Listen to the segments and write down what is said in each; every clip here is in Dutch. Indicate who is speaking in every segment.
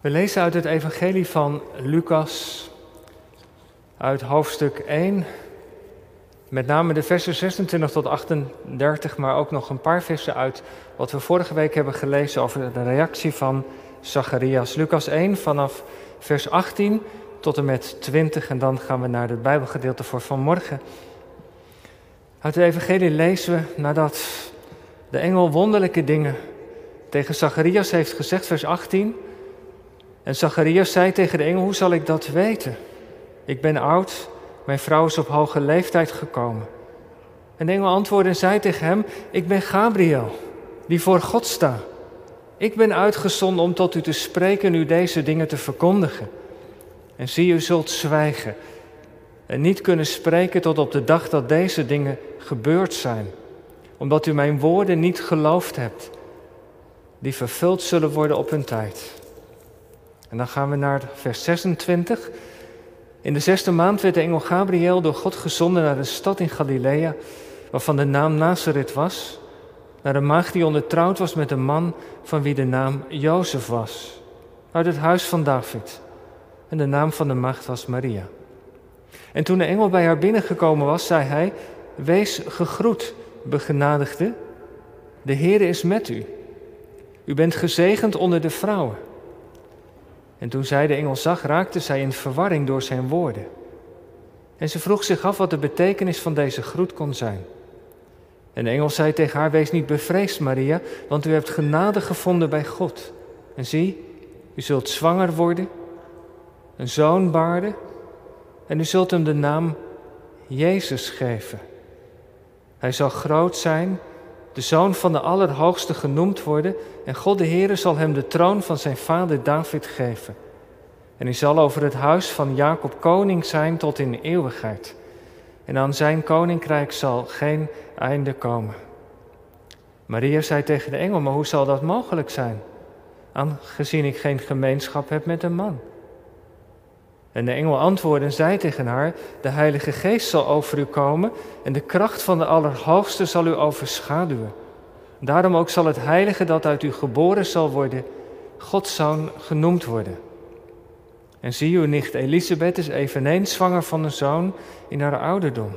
Speaker 1: We lezen uit het Evangelie van Lucas, uit hoofdstuk 1, met name de versen 26 tot 38, maar ook nog een paar versen uit wat we vorige week hebben gelezen over de reactie van Zacharias. Lucas 1 vanaf vers 18 tot en met 20 en dan gaan we naar het Bijbelgedeelte voor vanmorgen. Uit de Evangelie lezen we nadat de engel wonderlijke dingen tegen Zacharias heeft gezegd, vers 18. En Zacharias zei tegen de engel: Hoe zal ik dat weten? Ik ben oud, mijn vrouw is op hoge leeftijd gekomen. En de engel antwoordde en zei tegen hem: Ik ben Gabriel, die voor God sta. Ik ben uitgezonden om tot u te spreken en u deze dingen te verkondigen. En zie, u zult zwijgen en niet kunnen spreken tot op de dag dat deze dingen gebeurd zijn, omdat u mijn woorden niet geloofd hebt, die vervuld zullen worden op hun tijd. En dan gaan we naar vers 26. In de zesde maand werd de engel Gabriel door God gezonden naar de stad in Galilea, waarvan de naam Nazareth was, naar een maagd die ondertrouwd was met een man van wie de naam Jozef was, uit het huis van David. En de naam van de maagd was Maria. En toen de engel bij haar binnengekomen was, zei hij: Wees gegroet, begenadigde. De Heere is met u. U bent gezegend onder de vrouwen. En toen zij de engel zag, raakte zij in verwarring door zijn woorden. En ze vroeg zich af wat de betekenis van deze groet kon zijn. En de engel zei tegen haar: Wees niet bevreesd, Maria, want u hebt genade gevonden bij God. En zie, u zult zwanger worden, een zoon baarden, en u zult hem de naam Jezus geven. Hij zal groot zijn, de zoon van de Allerhoogste genoemd worden, en God de Heere zal hem de troon van zijn vader David geven. En hij zal over het huis van Jacob koning zijn tot in eeuwigheid. En aan zijn koninkrijk zal geen einde komen. Maria zei tegen de engel, maar hoe zal dat mogelijk zijn? Aangezien ik geen gemeenschap heb met een man. En de engel antwoordde en zei tegen haar: De Heilige Geest zal over u komen en de kracht van de Allerhoogste zal u overschaduwen. Daarom ook zal het Heilige dat uit u geboren zal worden, Gods zoon genoemd worden. En zie, uw nicht Elisabeth is eveneens zwanger van een zoon in haar ouderdom.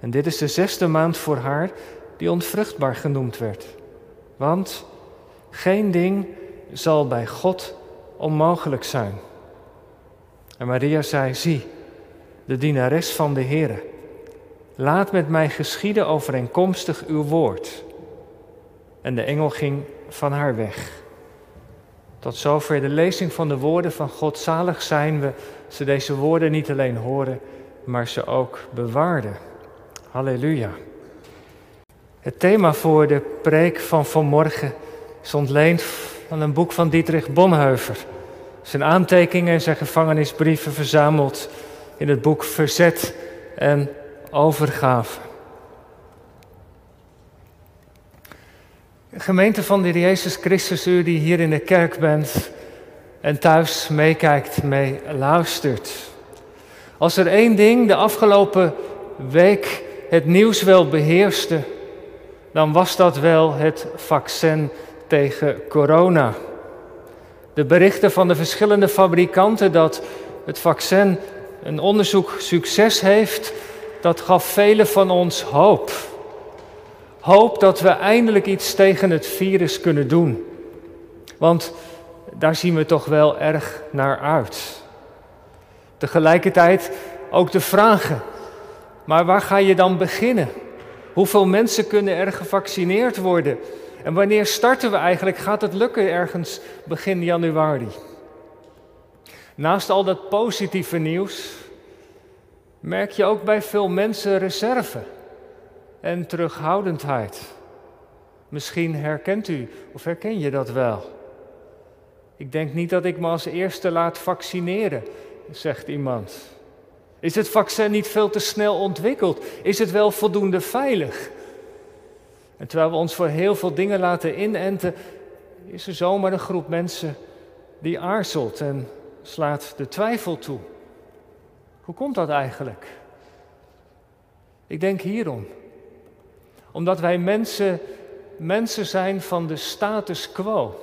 Speaker 1: En dit is de zesde maand voor haar die onvruchtbaar genoemd werd. Want geen ding zal bij God onmogelijk zijn. En Maria zei, zie, de dienares van de Heere, laat met mij geschieden overeenkomstig uw woord. En de engel ging van haar weg. Tot zover de lezing van de woorden van God. Zalig zijn we, ze deze woorden niet alleen horen, maar ze ook bewaarden. Halleluja. Het thema voor de preek van vanmorgen is ontleend van een boek van Dietrich Bonhoeffer. Zijn aantekeningen en zijn gevangenisbrieven verzameld in het boek Verzet en Overgave. Gemeente van de Jezus Christus, u die hier in de kerk bent en thuis meekijkt, mee luistert. Als er één ding de afgelopen week het nieuws wel beheerste, dan was dat wel het vaccin tegen corona. De berichten van de verschillende fabrikanten dat het vaccin een onderzoek succes heeft, dat gaf velen van ons hoop. Hoop dat we eindelijk iets tegen het virus kunnen doen. Want daar zien we toch wel erg naar uit. Tegelijkertijd ook de vragen. Maar waar ga je dan beginnen? Hoeveel mensen kunnen er gevaccineerd worden? En wanneer starten we eigenlijk? Gaat het lukken ergens begin januari? Naast al dat positieve nieuws merk je ook bij veel mensen reserve en terughoudendheid. Misschien herkent u of herken je dat wel. Ik denk niet dat ik me als eerste laat vaccineren, zegt iemand. Is het vaccin niet veel te snel ontwikkeld? Is het wel voldoende veilig? En terwijl we ons voor heel veel dingen laten inenten, is er zomaar een groep mensen die aarzelt en slaat de twijfel toe. Hoe komt dat eigenlijk? Ik denk hierom. Omdat wij mensen, mensen zijn van de status quo.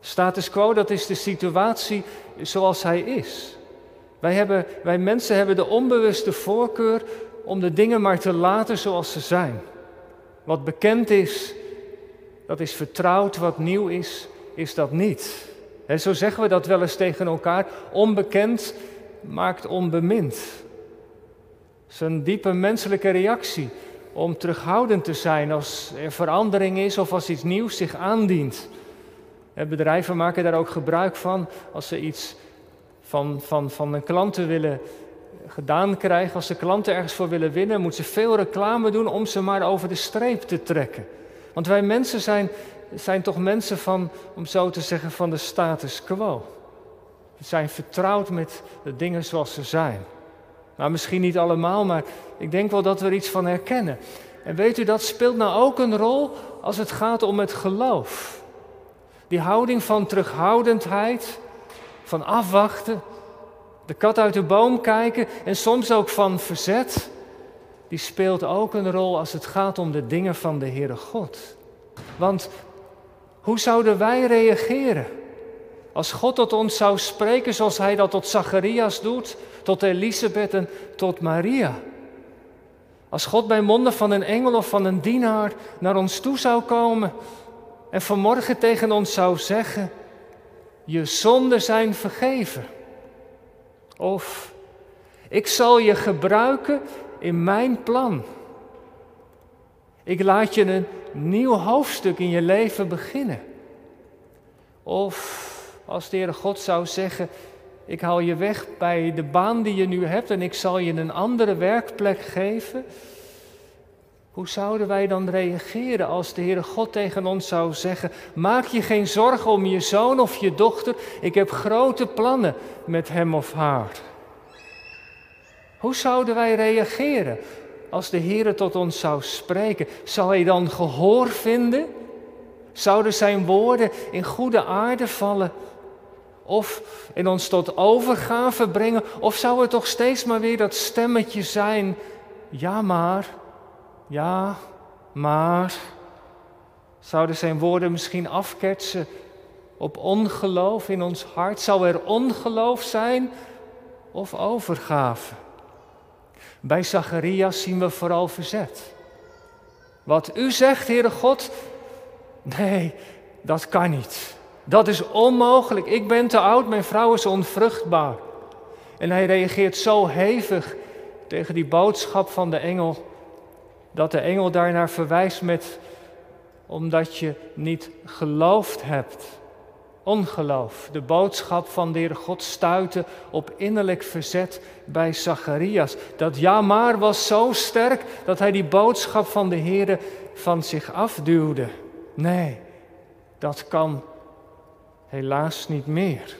Speaker 1: Status quo, dat is de situatie zoals hij is. Wij, hebben, wij mensen hebben de onbewuste voorkeur om de dingen maar te laten zoals ze zijn. Wat bekend is, dat is vertrouwd. Wat nieuw is, is dat niet. En zo zeggen we dat wel eens tegen elkaar. Onbekend maakt onbemind. Dat is een diepe menselijke reactie om terughoudend te zijn als er verandering is of als iets nieuws zich aandient. Bedrijven maken daar ook gebruik van als ze iets van, van, van een klanten willen gedaan krijgen. Als de klanten ergens voor willen winnen, moeten ze veel reclame doen om ze maar over de streep te trekken. Want wij mensen zijn, zijn toch mensen van, om zo te zeggen, van de status quo. We zijn vertrouwd met de dingen zoals ze zijn. Nou, misschien niet allemaal, maar ik denk wel dat we er iets van herkennen. En weet u, dat speelt nou ook een rol als het gaat om het geloof. Die houding van terughoudendheid, van afwachten, de kat uit de boom kijken en soms ook van verzet, die speelt ook een rol als het gaat om de dingen van de Heere God. Want hoe zouden wij reageren als God tot ons zou spreken zoals Hij dat tot Zacharias doet, tot Elisabeth en tot Maria? Als God bij monden van een engel of van een dienaar naar ons toe zou komen en vanmorgen tegen ons zou zeggen: Je zonden zijn vergeven. Of ik zal je gebruiken in mijn plan. Ik laat je een nieuw hoofdstuk in je leven beginnen. Of als de Heere God zou zeggen, ik haal je weg bij de baan die je nu hebt en ik zal je een andere werkplek geven. Hoe zouden wij dan reageren als de Heere God tegen ons zou zeggen: Maak je geen zorgen om je zoon of je dochter, ik heb grote plannen met hem of haar. Hoe zouden wij reageren als de Heere tot ons zou spreken? Zou hij dan gehoor vinden? Zouden zijn woorden in goede aarde vallen? Of in ons tot overgave brengen? Of zou het toch steeds maar weer dat stemmetje zijn? Ja, maar. Ja, maar. Zouden zijn woorden misschien afketsen op ongeloof in ons hart? Zou er ongeloof zijn of overgave? Bij Zacharias zien we vooral verzet. Wat u zegt, Heere God, nee, dat kan niet. Dat is onmogelijk. Ik ben te oud, mijn vrouw is onvruchtbaar. En hij reageert zo hevig tegen die boodschap van de engel, dat de engel daarnaar verwijst met, omdat je niet geloofd hebt. Ongeloof, de boodschap van de Heer God stuitte op innerlijk verzet bij Zacharias. Dat ja maar was zo sterk dat hij die boodschap van de Heer van zich afduwde. Nee, dat kan helaas niet meer.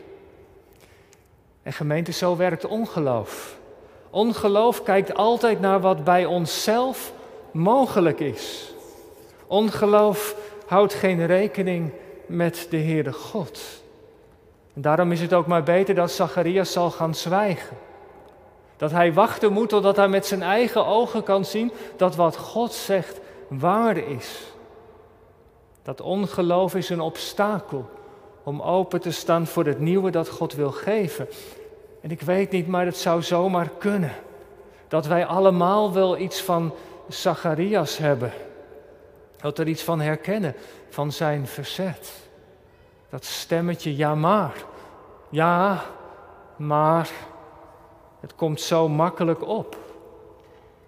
Speaker 1: En gemeente, zo werkt ongeloof. Ongeloof kijkt altijd naar wat bij onszelf mogelijk is. Ongeloof houdt geen rekening met de Heere God. En daarom is het ook maar beter dat Zacharias zal gaan zwijgen. Dat hij wachten moet totdat hij met zijn eigen ogen kan zien dat wat God zegt waar is. Dat ongeloof is een obstakel om open te staan voor het nieuwe dat God wil geven. En ik weet niet, maar het zou zomaar kunnen. Dat wij allemaal wel iets van Zacharias hebben. Dat er iets van herkennen van zijn verzet. Dat stemmetje, ja maar. Ja, maar. Het komt zo makkelijk op.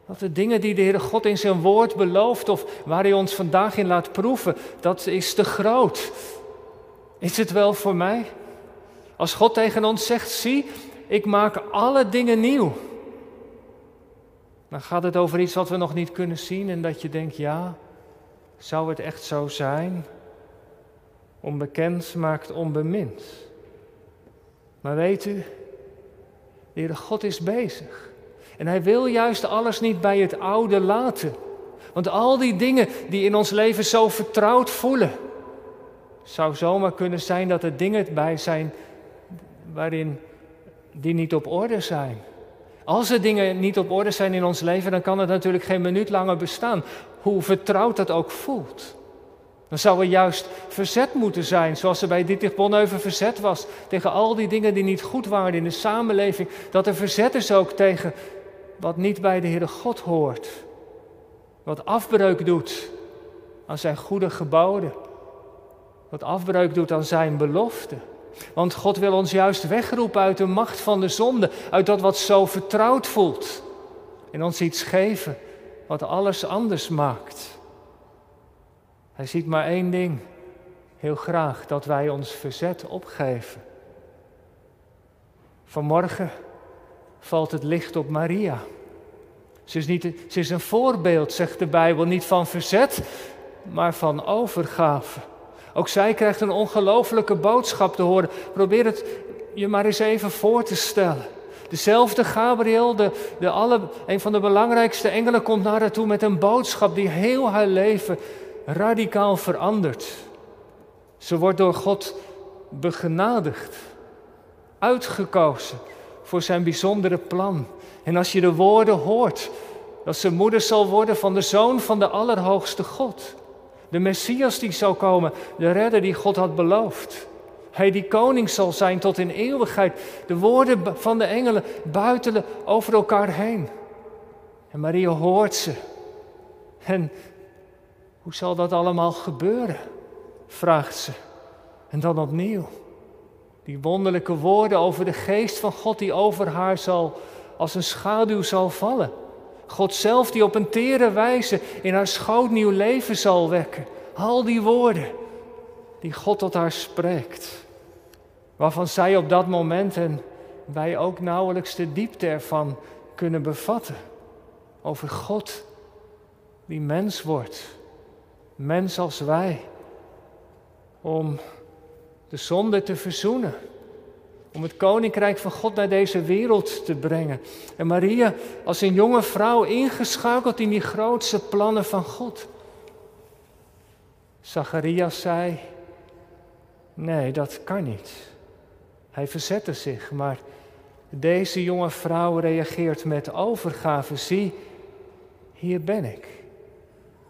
Speaker 1: Dat de dingen die de Heere God in zijn woord belooft of waar hij ons vandaag in laat proeven, dat is te groot. Is het wel voor mij? Als God tegen ons zegt, zie, ik maak alle dingen nieuw. Dan gaat het over iets wat we nog niet kunnen zien en dat je denkt, ja, zou het echt zo zijn? Onbekend maakt onbemind. Maar weet u, de Heere God is bezig. En Hij wil juist alles niet bij het oude laten. Want al die dingen die in ons leven zo vertrouwd voelen, zou zomaar kunnen zijn dat er dingen bij zijn waarin die niet op orde zijn. Als er dingen niet op orde zijn in ons leven, dan kan het natuurlijk geen minuut langer bestaan, hoe vertrouwd dat ook voelt. Dan zou er juist verzet moeten zijn, zoals er bij Dietrich Bonhoeffer verzet was tegen al die dingen die niet goed waren in de samenleving. Dat er verzet is ook tegen wat niet bij de Heere God hoort. Wat afbreuk doet aan zijn goede geboden. Wat afbreuk doet aan zijn belofte. Want God wil ons juist wegroepen uit de macht van de zonde, uit dat wat zo vertrouwd voelt. En ons iets geven wat alles anders maakt. Hij ziet maar één ding, heel graag, dat wij ons verzet opgeven. Vanmorgen valt het licht op Maria. Ze is, niet, ze is een voorbeeld, zegt de Bijbel, niet van verzet, maar van overgave. Ook zij krijgt een ongelofelijke boodschap te horen. Probeer het je maar eens even voor te stellen. Dezelfde Gabriel, de, de een van de belangrijkste engelen, komt naar haar toe met een boodschap die heel haar leven radicaal verandert. Ze wordt door God begenadigd, uitgekozen voor zijn bijzondere plan. En als je de woorden hoort, dat ze moeder zal worden van de zoon van de Allerhoogste God. De Messias die zou komen, de redder die God had beloofd. Hij die koning zal zijn tot in eeuwigheid. De woorden van de engelen buitelen over elkaar heen. En Maria hoort ze. En hoe zal dat allemaal gebeuren? vraagt ze. En dan opnieuw. Die wonderlijke woorden over de geest van God die over haar zal als een schaduw zal vallen. God zelf die op een tere wijze in haar schoot nieuw leven zal wekken. Al die woorden die God tot haar spreekt. Waarvan zij op dat moment en wij ook nauwelijks de diepte ervan kunnen bevatten. Over God die mens wordt. Mens als wij. Om de zonde te verzoenen om het koninkrijk van God naar deze wereld te brengen. En Maria als een jonge vrouw ingeschakeld in die grootste plannen van God. Zacharias zei, nee, dat kan niet. Hij verzette zich, maar deze jonge vrouw reageert met overgave. Zie, hier ben ik.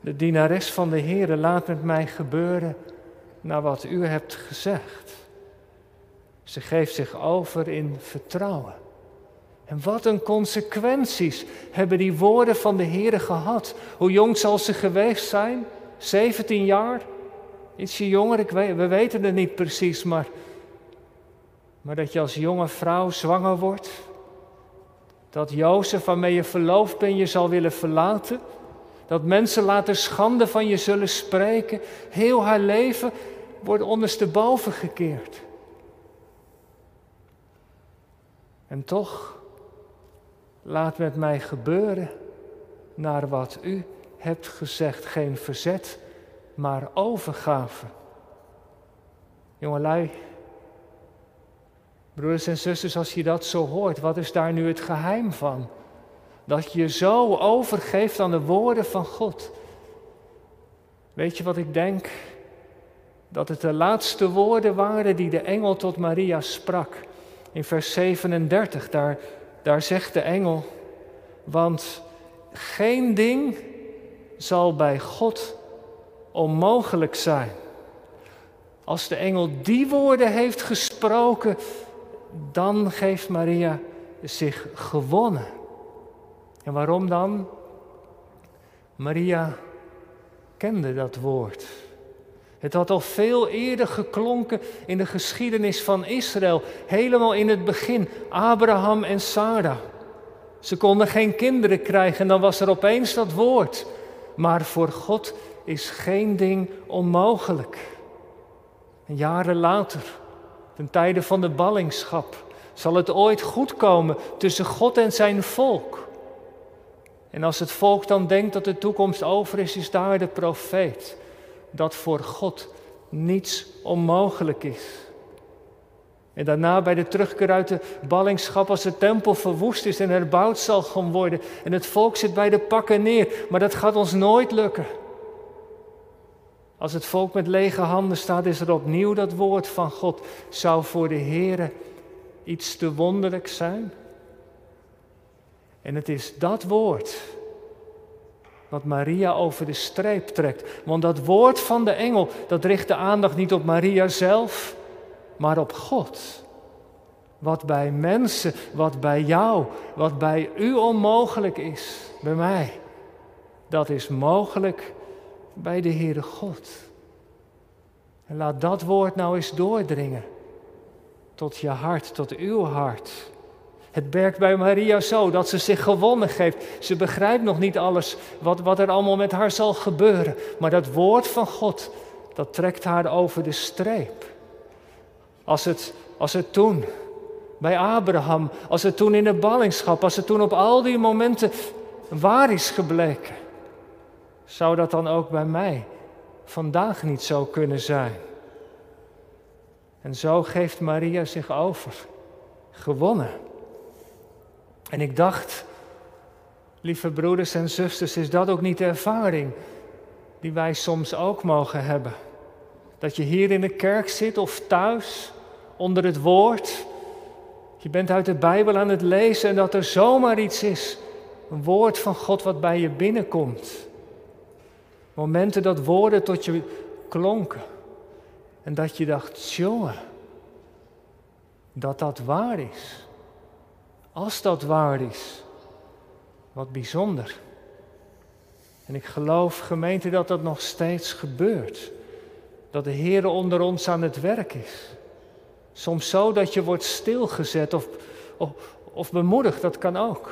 Speaker 1: De dienares van de Heer laat met mij gebeuren naar wat u hebt gezegd. Ze geeft zich over in vertrouwen. En wat een consequenties hebben die woorden van de Heer gehad. Hoe jong zal ze geweest zijn? 17 jaar? Ietsje jonger, we weten het niet precies, maar, maar dat je als jonge vrouw zwanger wordt. Dat Jozef waarmee je verloofd bent je zal willen verlaten. Dat mensen later schande van je zullen spreken. Heel haar leven wordt ondersteboven gekeerd. En toch, laat met mij gebeuren naar wat u hebt gezegd. Geen verzet, maar overgave. Jongelui, broeders en zusters, als je dat zo hoort, wat is daar nu het geheim van? Dat je zo overgeeft aan de woorden van God. Weet je wat ik denk? Dat het de laatste woorden waren die de engel tot Maria sprak in vers 37, daar, daar zegt de engel, want geen ding zal bij God onmogelijk zijn. Als de engel die woorden heeft gesproken, dan geeft Maria zich gewonnen. En waarom dan? Maria kende dat woord. Het had al veel eerder geklonken in de geschiedenis van Israël, helemaal in het begin, Abraham en Sarah. Ze konden geen kinderen krijgen en dan was er opeens dat woord. Maar voor God is geen ding onmogelijk. En jaren later, ten tijde van de ballingschap, zal het ooit goed komen tussen God en zijn volk. En als het volk dan denkt dat de toekomst over is, is daar de profeet dat voor God niets onmogelijk is. En daarna bij de terugkeer uit de ballingschap, als de tempel verwoest is en herbouwd zal gaan worden. En het volk zit bij de pakken neer. Maar dat gaat ons nooit lukken. Als het volk met lege handen staat, is er opnieuw dat woord van God. Zou voor de Heer iets te wonderlijk zijn? En het is dat woord wat Maria over de streep trekt. Want dat woord van de engel, dat richt de aandacht niet op Maria zelf, maar op God. Wat bij mensen, wat bij jou, wat bij u onmogelijk is, bij mij, dat is mogelijk bij de Heere God. En laat dat woord nou eens doordringen tot je hart, tot uw hart. Het werkt bij Maria zo dat ze zich gewonnen geeft. Ze begrijpt nog niet alles wat, wat er allemaal met haar zal gebeuren. Maar dat woord van God, dat trekt haar over de streep. Als het, als het toen bij Abraham, als het toen in de ballingschap, als het toen op al die momenten waar is gebleken, zou dat dan ook bij mij vandaag niet zo kunnen zijn? En zo geeft Maria zich over, gewonnen. En ik dacht, lieve broeders en zusters, is dat ook niet de ervaring die wij soms ook mogen hebben? Dat je hier in de kerk zit of thuis onder het woord. Je bent uit de Bijbel aan het lezen en dat er zomaar iets is. Een woord van God wat bij je binnenkomt. Momenten dat woorden tot je klonken. En dat je dacht, jongen, dat dat waar is. Als dat waar is, wat bijzonder. En ik geloof, gemeente, dat dat nog steeds gebeurt. Dat de Heer onder ons aan het werk is. Soms zo dat je wordt stilgezet of, of, of bemoedigd, dat kan ook.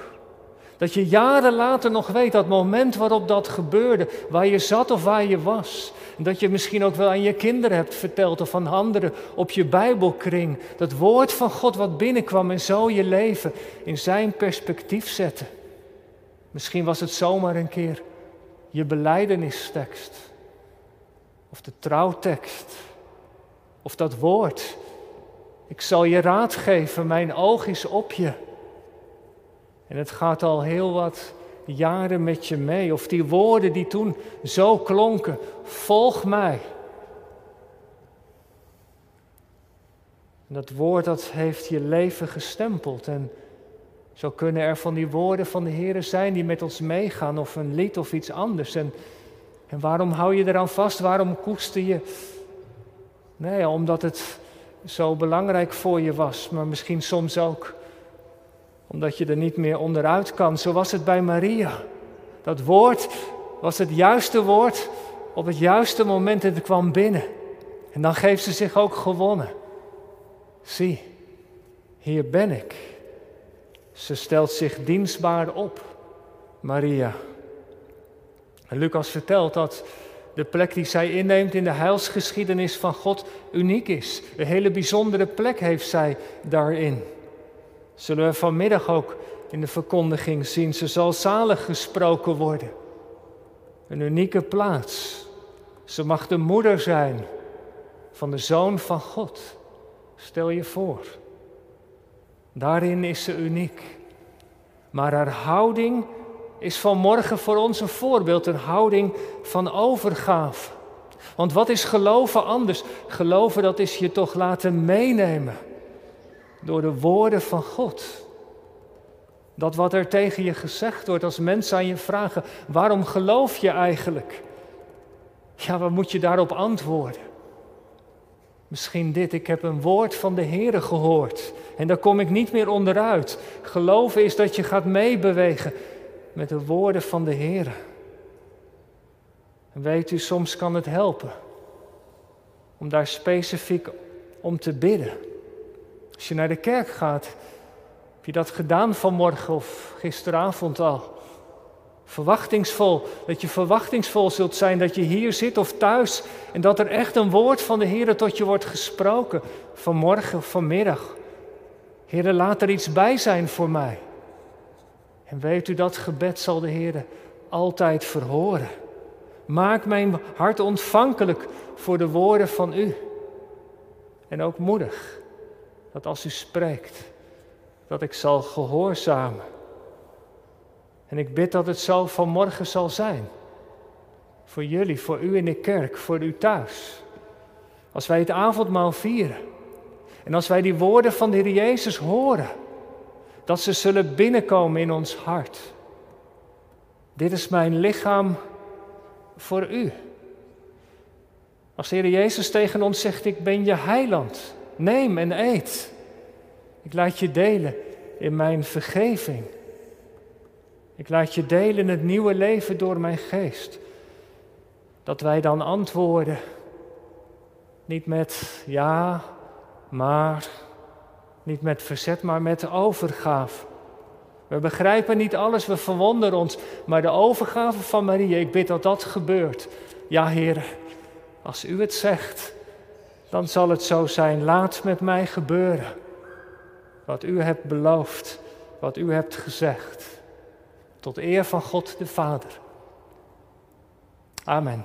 Speaker 1: Dat je jaren later nog weet dat moment waarop dat gebeurde, waar je zat of waar je was. En dat je misschien ook wel aan je kinderen hebt verteld of aan anderen op je Bijbelkring. Dat woord van God wat binnenkwam en zo je leven in zijn perspectief zette. Misschien was het zomaar een keer je beleidenistekst. Of de trouwtekst. Of dat woord. Ik zal je raad geven, mijn oog is op je. En het gaat al heel wat jaren met je mee. Of die woorden die toen zo klonken, volg mij. dat woord dat heeft je leven gestempeld. En zo kunnen er van die woorden van de Heer zijn die met ons meegaan, of een lied of iets anders. En, en waarom hou je eraan vast? Waarom koester je? Nee, omdat het zo belangrijk voor je was, maar misschien soms ook omdat je er niet meer onderuit kan. Zo was het bij Maria. Dat woord was het juiste woord op het juiste moment en het kwam binnen. En dan geeft ze zich ook gewonnen. Zie, hier ben ik. Ze stelt zich dienstbaar op, Maria. En Lucas vertelt dat de plek die zij inneemt in de heilsgeschiedenis van God uniek is. Een hele bijzondere plek heeft zij daarin. Zullen we vanmiddag ook in de verkondiging zien. Ze zal zalig gesproken worden. Een unieke plaats. Ze mag de moeder zijn van de Zoon van God. Stel je voor. Daarin is ze uniek. Maar haar houding is vanmorgen voor ons een voorbeeld, een houding van overgave. Want wat is geloven anders? Geloven dat is je toch laten meenemen door de woorden van God. Dat wat er tegen je gezegd wordt als mensen aan je vragen, waarom geloof je eigenlijk? Ja, wat moet je daarop antwoorden? Misschien dit, ik heb een woord van de Heere gehoord en daar kom ik niet meer onderuit. Geloven is dat je gaat meebewegen met de woorden van de Heere. En weet u, soms kan het helpen om daar specifiek om te bidden. Als je naar de kerk gaat, heb je dat gedaan vanmorgen of gisteravond al? Verwachtingsvol, dat je verwachtingsvol zult zijn dat je hier zit of thuis en dat er echt een woord van de Heer tot je wordt gesproken vanmorgen of vanmiddag. Heer, laat er iets bij zijn voor mij. En weet u dat gebed zal de Heer altijd verhoren. Maak mijn hart ontvankelijk voor de woorden van u. En ook moedig dat als u spreekt, dat ik zal gehoorzamen. En ik bid dat het zo vanmorgen zal zijn. Voor jullie, voor u in de kerk, voor u thuis. Als wij het avondmaal vieren. En als wij die woorden van de Heer Jezus horen. Dat ze zullen binnenkomen in ons hart. dit is mijn lichaam voor u. Als de Heer Jezus tegen ons zegt, ik ben je heiland, neem en eet. Ik laat je delen in mijn vergeving. Ik laat je delen het nieuwe leven door mijn geest. Dat wij dan antwoorden, niet met ja, maar, niet met verzet, maar met overgave. We begrijpen niet alles, we verwonderen ons, maar de overgave van Maria, ik bid dat dat gebeurt. Ja, Heer, als u het zegt, dan zal het zo zijn. Laat met mij gebeuren wat u hebt beloofd, wat u hebt gezegd. Tot eer van God de Vader. Amen.